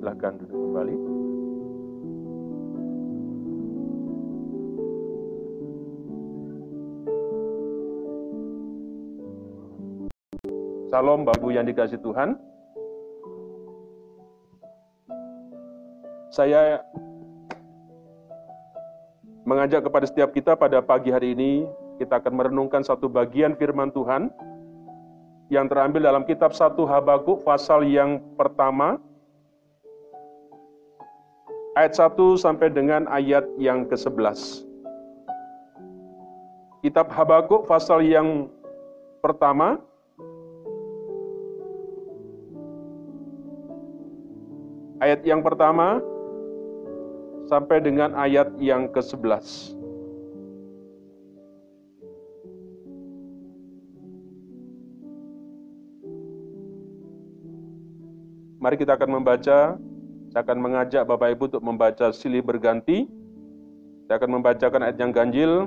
Silahkan duduk kembali. Salam Bapak yang dikasih Tuhan. Saya mengajak kepada setiap kita pada pagi hari ini, kita akan merenungkan satu bagian firman Tuhan yang terambil dalam kitab 1 Habakuk pasal yang pertama, ayat 1 sampai dengan ayat yang ke-11. Kitab Habakuk pasal yang pertama, ayat yang pertama sampai dengan ayat yang ke-11. Mari kita akan membaca, saya akan mengajak Bapak Ibu untuk membaca silih berganti. Saya akan membacakan ayat yang ganjil.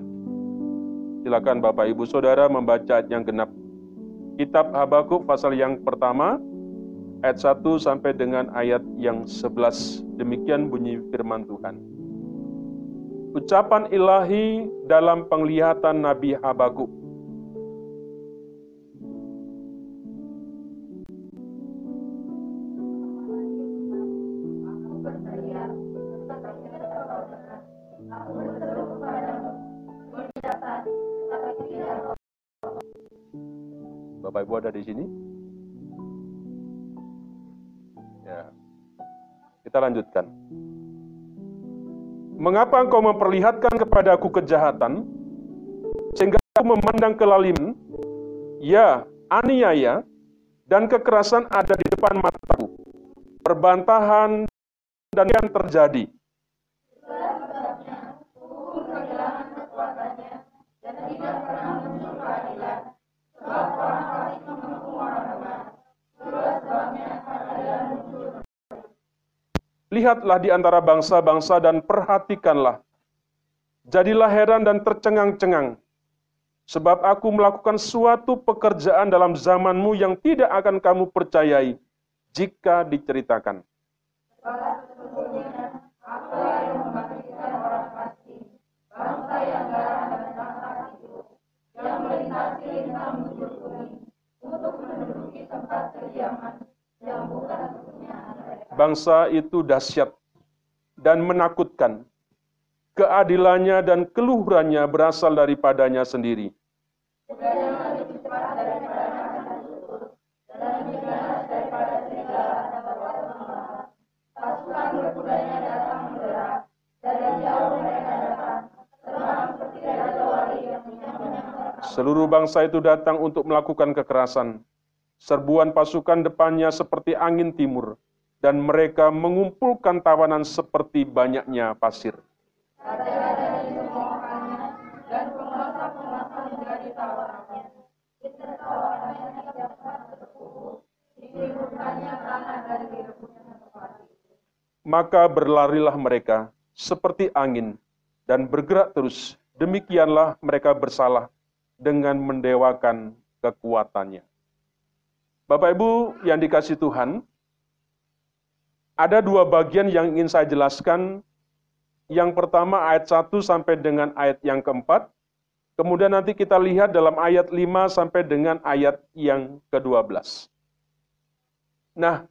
Silakan Bapak Ibu Saudara membaca ayat yang genap. Kitab Habakuk pasal yang pertama, ayat 1 sampai dengan ayat yang 11. Demikian bunyi firman Tuhan. Ucapan ilahi dalam penglihatan Nabi Habakuk. Di sini? Ya. Kita lanjutkan. Mengapa engkau memperlihatkan kepadaku kejahatan, sehingga aku memandang kelaliman, ya, aniaya, dan kekerasan ada di depan mataku. Perbantahan dan yang terjadi. Lihatlah di antara bangsa-bangsa dan perhatikanlah. Jadilah heran dan tercengang-cengang. Sebab aku melakukan suatu pekerjaan dalam zamanmu yang tidak akan kamu percayai jika diceritakan. Bangsa itu dahsyat dan menakutkan. Keadilannya dan keluhurannya berasal daripadanya sendiri. Seluruh bangsa itu datang untuk melakukan kekerasan. Serbuan pasukan depannya seperti angin timur, dan mereka mengumpulkan tawanan seperti banyaknya pasir. Maka berlarilah mereka seperti angin dan bergerak terus. Demikianlah mereka bersalah dengan mendewakan kekuatannya. Bapak Ibu yang dikasih Tuhan, ada dua bagian yang ingin saya jelaskan. Yang pertama ayat 1 sampai dengan ayat yang keempat. Kemudian nanti kita lihat dalam ayat 5 sampai dengan ayat yang ke-12. Nah,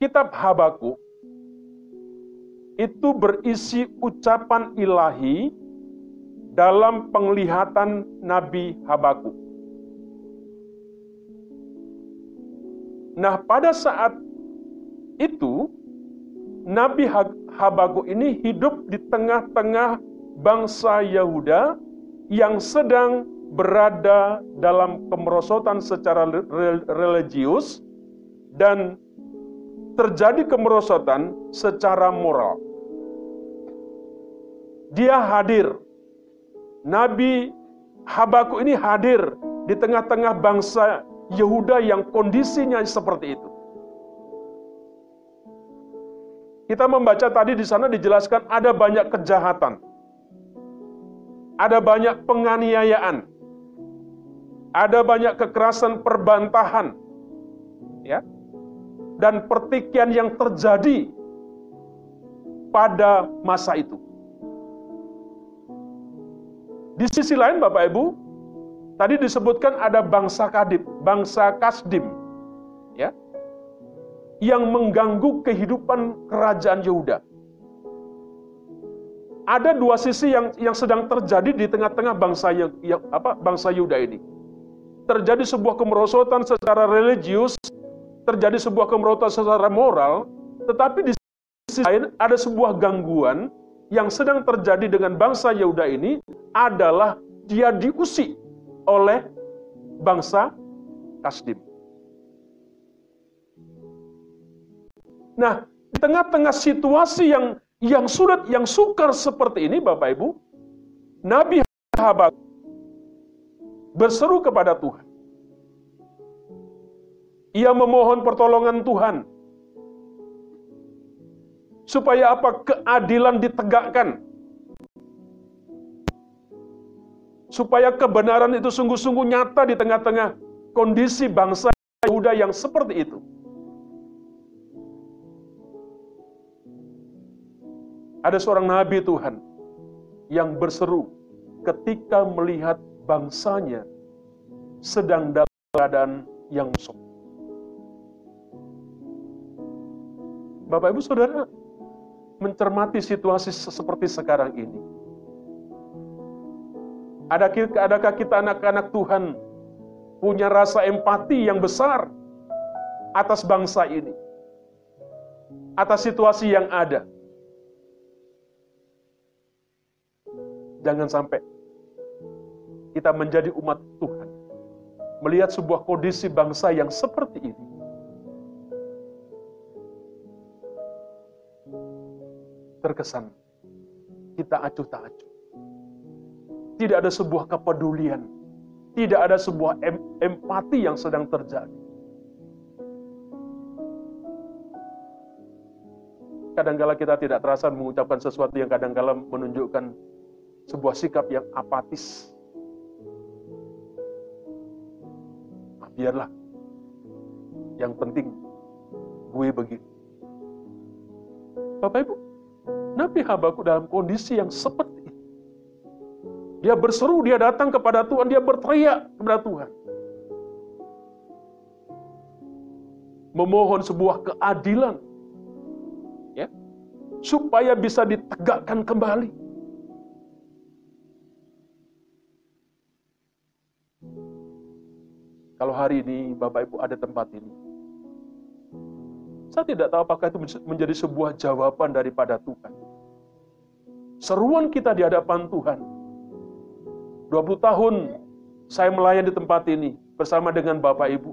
kitab Habakuk itu berisi ucapan ilahi dalam penglihatan Nabi Habakuk. Nah, pada saat itu Nabi Habakuk ini hidup di tengah-tengah bangsa Yahuda yang sedang berada dalam kemerosotan secara religius dan terjadi kemerosotan secara moral. Dia hadir. Nabi Habakuk ini hadir di tengah-tengah bangsa Yehuda yang kondisinya seperti itu. Kita membaca tadi di sana dijelaskan ada banyak kejahatan. Ada banyak penganiayaan. Ada banyak kekerasan perbantahan. Ya. dan pertikaian yang terjadi pada masa itu. Di sisi lain Bapak Ibu, tadi disebutkan ada bangsa Kadib, bangsa Kasdim, yang mengganggu kehidupan kerajaan Yehuda. Ada dua sisi yang yang sedang terjadi di tengah-tengah bangsa yang, yang apa bangsa Yehuda ini. Terjadi sebuah kemerosotan secara religius, terjadi sebuah kemerosotan secara moral, tetapi di sisi lain ada sebuah gangguan yang sedang terjadi dengan bangsa Yehuda ini adalah dia diusik oleh bangsa Kasdim. Nah, di tengah-tengah situasi yang yang sulit, yang sukar seperti ini, Bapak Ibu, Nabi Habakuk berseru kepada Tuhan. Ia memohon pertolongan Tuhan supaya apa? Keadilan ditegakkan. Supaya kebenaran itu sungguh-sungguh nyata di tengah-tengah kondisi bangsa Yehuda yang seperti itu. Ada seorang nabi Tuhan yang berseru ketika melihat bangsanya sedang dalam keadaan yang sok. Bapak Ibu Saudara, mencermati situasi seperti sekarang ini? Adakah kita anak-anak Tuhan punya rasa empati yang besar atas bangsa ini? Atas situasi yang ada? Jangan sampai kita menjadi umat Tuhan. Melihat sebuah kondisi bangsa yang seperti ini terkesan kita acuh tak acuh. Tidak ada sebuah kepedulian, tidak ada sebuah em empati yang sedang terjadi. Kadangkala kita tidak terasa mengucapkan sesuatu yang kadangkala menunjukkan sebuah sikap yang apatis. Nah, biarlah. Yang penting gue begini. Bapak Ibu, Nabi Habakuk dalam kondisi yang seperti itu. Dia berseru, dia datang kepada Tuhan, dia berteriak kepada Tuhan. Memohon sebuah keadilan. Ya, supaya bisa ditegakkan kembali. Hari ini Bapak Ibu ada tempat ini, saya tidak tahu apakah itu menjadi sebuah jawaban daripada Tuhan. Seruan kita di hadapan Tuhan. 20 tahun saya melayani di tempat ini bersama dengan Bapak Ibu.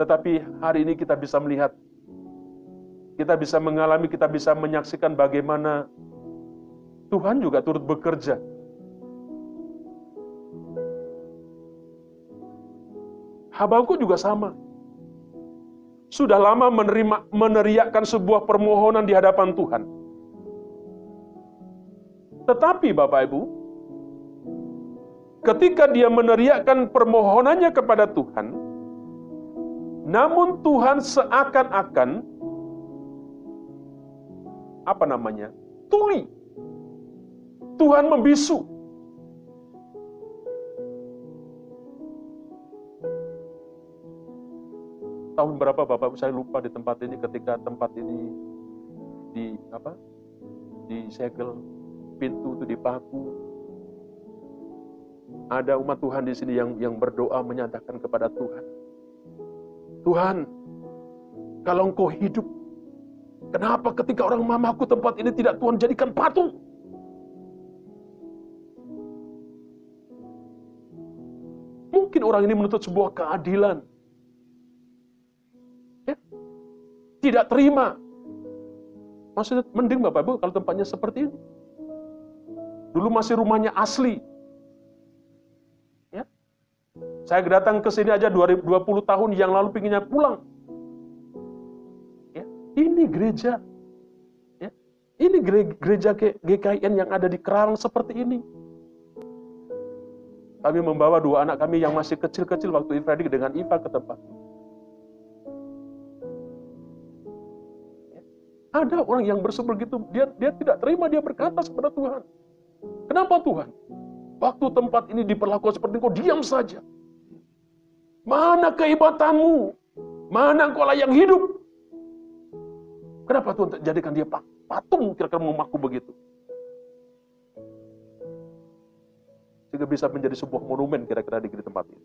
Tetapi hari ini kita bisa melihat, kita bisa mengalami, kita bisa menyaksikan bagaimana Tuhan juga turut bekerja Habakuk juga sama. Sudah lama menerima meneriakkan sebuah permohonan di hadapan Tuhan. Tetapi Bapak Ibu, ketika dia meneriakkan permohonannya kepada Tuhan, namun Tuhan seakan-akan apa namanya? tuli. Tuhan membisu. Tahun berapa Bapak saya lupa di tempat ini ketika tempat ini di apa? Di segel pintu itu dipaku. Ada umat Tuhan di sini yang yang berdoa menyatakan kepada Tuhan. Tuhan kalau engkau hidup kenapa ketika orang mamaku tempat ini tidak Tuhan jadikan patung mungkin orang ini menuntut sebuah keadilan tidak terima. Maksudnya mending Bapak Ibu kalau tempatnya seperti ini. Dulu masih rumahnya asli. Ya. Saya datang ke sini aja 20 tahun yang lalu pinginnya pulang. Ya. Ini gereja. Ya. Ini gereja GKIN yang ada di Kerang seperti ini. Kami membawa dua anak kami yang masih kecil-kecil waktu Ifradik dengan Iva ke tempat. Ada orang yang bersebegitu, gitu, dia dia tidak terima, dia berkata kepada Tuhan. Kenapa Tuhan? Waktu tempat ini diperlakukan seperti kau diam saja. Mana kehebatanmu? Mana engkau yang hidup? Kenapa Tuhan jadikan dia patung kira-kira memaku begitu? sehingga bisa menjadi sebuah monumen kira-kira di tempat ini.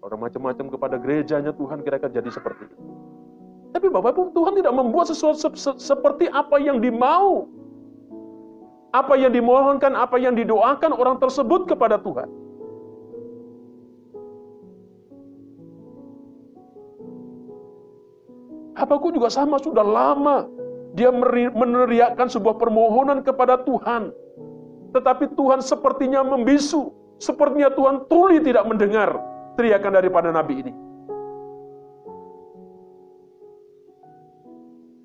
Orang macam-macam kepada gerejanya Tuhan kira-kira jadi seperti itu. Tapi Bapak Ibu, Tuhan tidak membuat sesuatu se se seperti apa yang dimau. Apa yang dimohonkan, apa yang didoakan orang tersebut kepada Tuhan. Habaku juga sama, sudah lama dia meneriakkan sebuah permohonan kepada Tuhan. Tetapi Tuhan sepertinya membisu. Sepertinya Tuhan tuli tidak mendengar teriakan daripada nabi ini.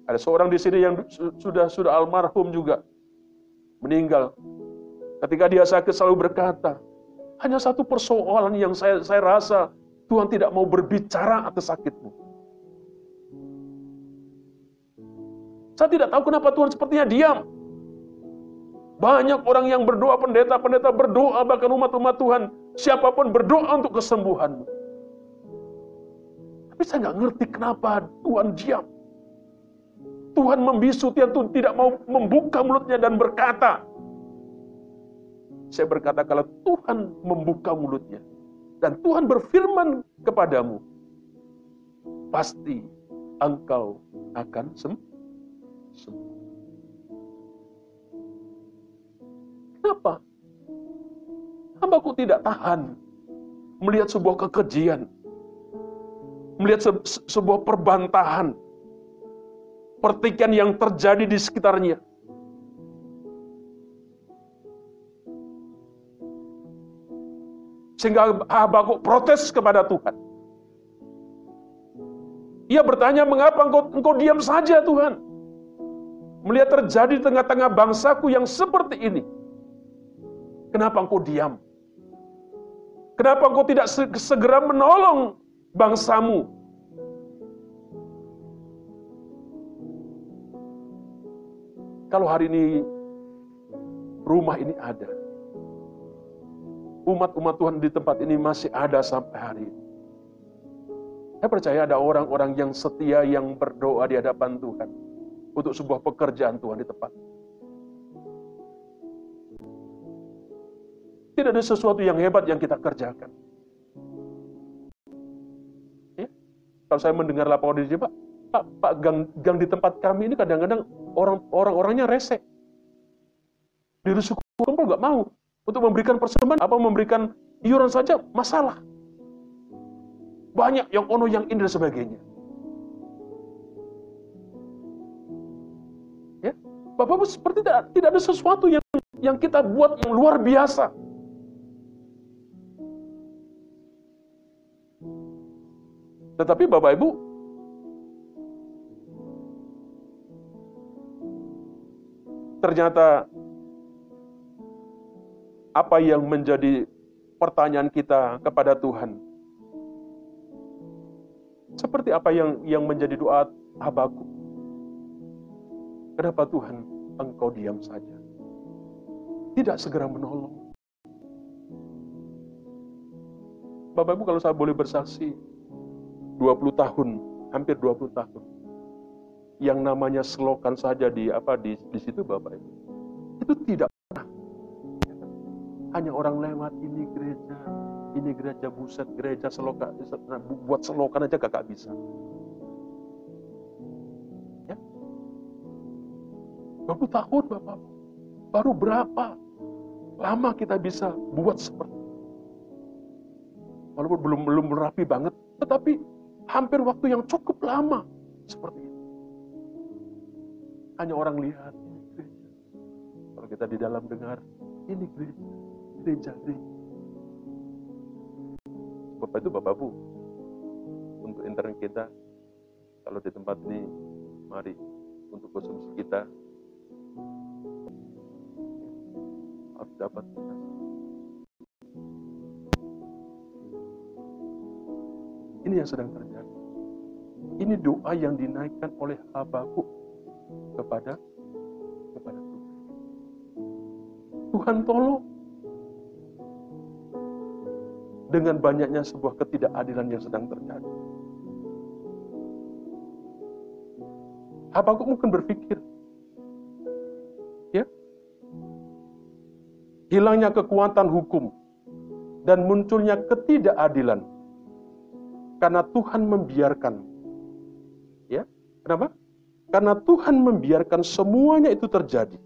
Ada seorang di sini yang sudah sudah almarhum juga meninggal. Ketika dia sakit selalu berkata, hanya satu persoalan yang saya saya rasa Tuhan tidak mau berbicara atas sakitmu. Saya tidak tahu kenapa Tuhan sepertinya diam. Banyak orang yang berdoa, pendeta-pendeta berdoa, bahkan umat-umat Tuhan. Siapa pun berdoa untuk kesembuhanmu. Tapi saya nggak ngerti kenapa Tuhan diam. Tuhan membisu, Tuhan tidak mau membuka mulutnya dan berkata. Saya berkata kalau Tuhan membuka mulutnya dan Tuhan berfirman kepadamu, pasti engkau akan sembuh. Kenapa? Hambaku tidak tahan melihat sebuah kekejian, melihat se sebuah perbantahan, pertikaian yang terjadi di sekitarnya. Sehingga Habakuk protes kepada Tuhan. Ia bertanya, mengapa engkau, engkau diam saja Tuhan? Melihat terjadi di tengah-tengah bangsaku yang seperti ini. Kenapa engkau diam? Kenapa engkau tidak segera menolong bangsamu? Kalau hari ini rumah ini ada, umat-umat Tuhan di tempat ini masih ada sampai hari ini. Saya percaya ada orang-orang yang setia yang berdoa di hadapan Tuhan untuk sebuah pekerjaan Tuhan di tempat. Tidak ada sesuatu yang hebat yang kita kerjakan. Ya? Kalau saya mendengar laporan di Pak, Pak, Pak gang, gang di tempat kami ini kadang-kadang orang orang-orangnya rese. Di suku kumpul nggak mau untuk memberikan persembahan apa memberikan iuran saja masalah. Banyak yang ono yang ini dan sebagainya. Ya, Bapak-Bapak seperti tidak, tidak ada sesuatu yang yang kita buat yang luar biasa. Tetapi Bapak Ibu, ternyata apa yang menjadi pertanyaan kita kepada Tuhan? Seperti apa yang yang menjadi doa Habaku? Kenapa Tuhan engkau diam saja? Tidak segera menolong. Bapak Ibu kalau saya boleh bersaksi, 20 tahun, hampir 20 tahun. Yang namanya selokan saja di apa di, di situ Bapak Ibu. Itu tidak pernah. Hanya orang lewat ini gereja, ini gereja buset, gereja selokan, buat selokan aja gak bisa. Ya. 20 tahun Bapak. Baru berapa lama kita bisa buat seperti Walaupun belum belum rapi banget, tetapi hampir waktu yang cukup lama seperti itu. Hanya orang lihat, ini gereja. Kalau kita di dalam dengar, ini gereja, gereja, gereja. Bapak itu Bapak Bu. Untuk intern kita, kalau di tempat ini, mari untuk konsumsi kita harus dapat ini yang sedang terjadi ini doa yang dinaikkan oleh Habakuk kepada kepada Tuhan. Tuhan tolong. Dengan banyaknya sebuah ketidakadilan yang sedang terjadi. Habakuk mungkin berpikir, ya, hilangnya kekuatan hukum dan munculnya ketidakadilan karena Tuhan membiarkan. Ya, kenapa? Karena Tuhan membiarkan semuanya itu terjadi.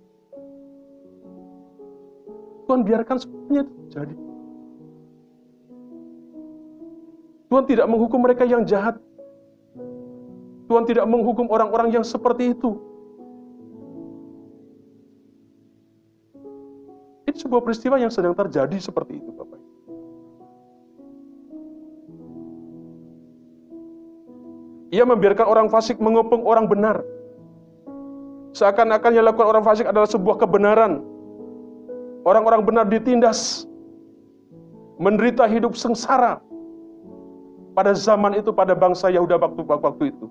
Tuhan biarkan semuanya itu terjadi. Tuhan tidak menghukum mereka yang jahat. Tuhan tidak menghukum orang-orang yang seperti itu. Ini sebuah peristiwa yang sedang terjadi seperti itu, Bapak. Ia membiarkan orang fasik mengepung orang benar. Seakan-akan yang dilakukan orang fasik adalah sebuah kebenaran. Orang-orang benar ditindas. Menderita hidup sengsara. Pada zaman itu, pada bangsa Yahuda waktu, waktu itu.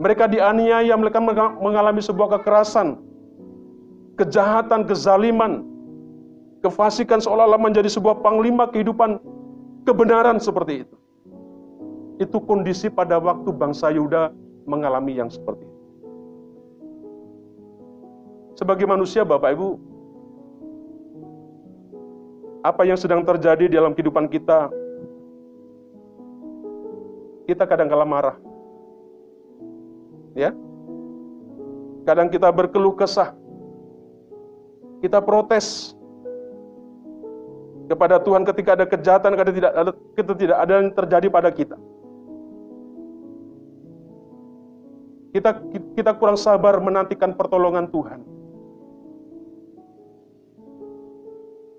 Mereka dianiaya, mereka mengalami sebuah kekerasan. Kejahatan, kezaliman. Kefasikan seolah-olah menjadi sebuah panglima kehidupan kebenaran seperti itu. Itu kondisi pada waktu bangsa Yuda mengalami yang seperti itu. Sebagai manusia, Bapak Ibu, apa yang sedang terjadi dalam kehidupan kita, kita kadang kala marah. Ya. Kadang kita berkeluh kesah. Kita protes kepada Tuhan ketika ada kejahatan, ketika tidak ada, kita tidak ada yang terjadi pada kita. Kita kita kurang sabar menantikan pertolongan Tuhan.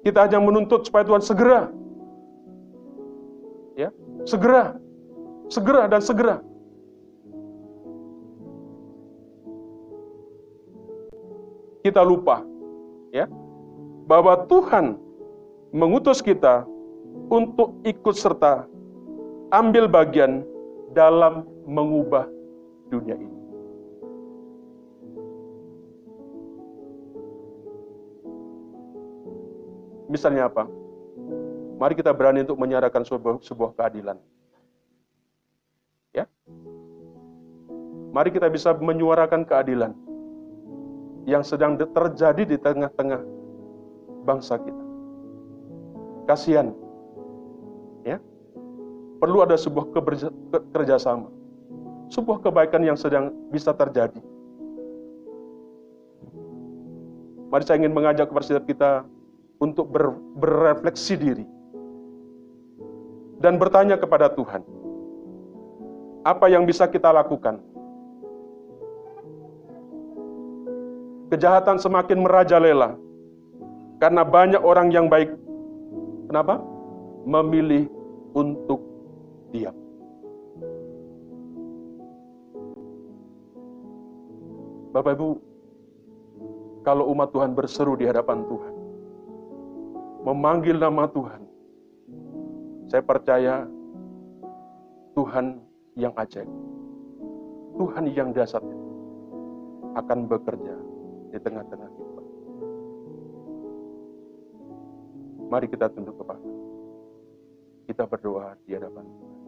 Kita hanya menuntut supaya Tuhan segera. Ya, segera. Segera dan segera. Kita lupa ya bahwa Tuhan mengutus kita untuk ikut serta ambil bagian dalam mengubah dunia ini. Misalnya apa? Mari kita berani untuk menyatakan sebuah, sebuah keadilan. Ya. Mari kita bisa menyuarakan keadilan yang sedang terjadi di tengah-tengah bangsa kita. Kasihan. Ya. Perlu ada sebuah kerjasama. Sebuah kebaikan yang sedang bisa terjadi. Mari saya ingin mengajak kepada kita untuk ber, berrefleksi diri dan bertanya kepada Tuhan, apa yang bisa kita lakukan? Kejahatan semakin merajalela karena banyak orang yang baik. Kenapa? Memilih untuk diam. Bapak Ibu, kalau umat Tuhan berseru di hadapan Tuhan, memanggil nama Tuhan, saya percaya Tuhan yang ajaib, Tuhan yang dasar akan bekerja di tengah-tengah kita. Mari kita tunduk kepada Kita berdoa di hadapan Tuhan.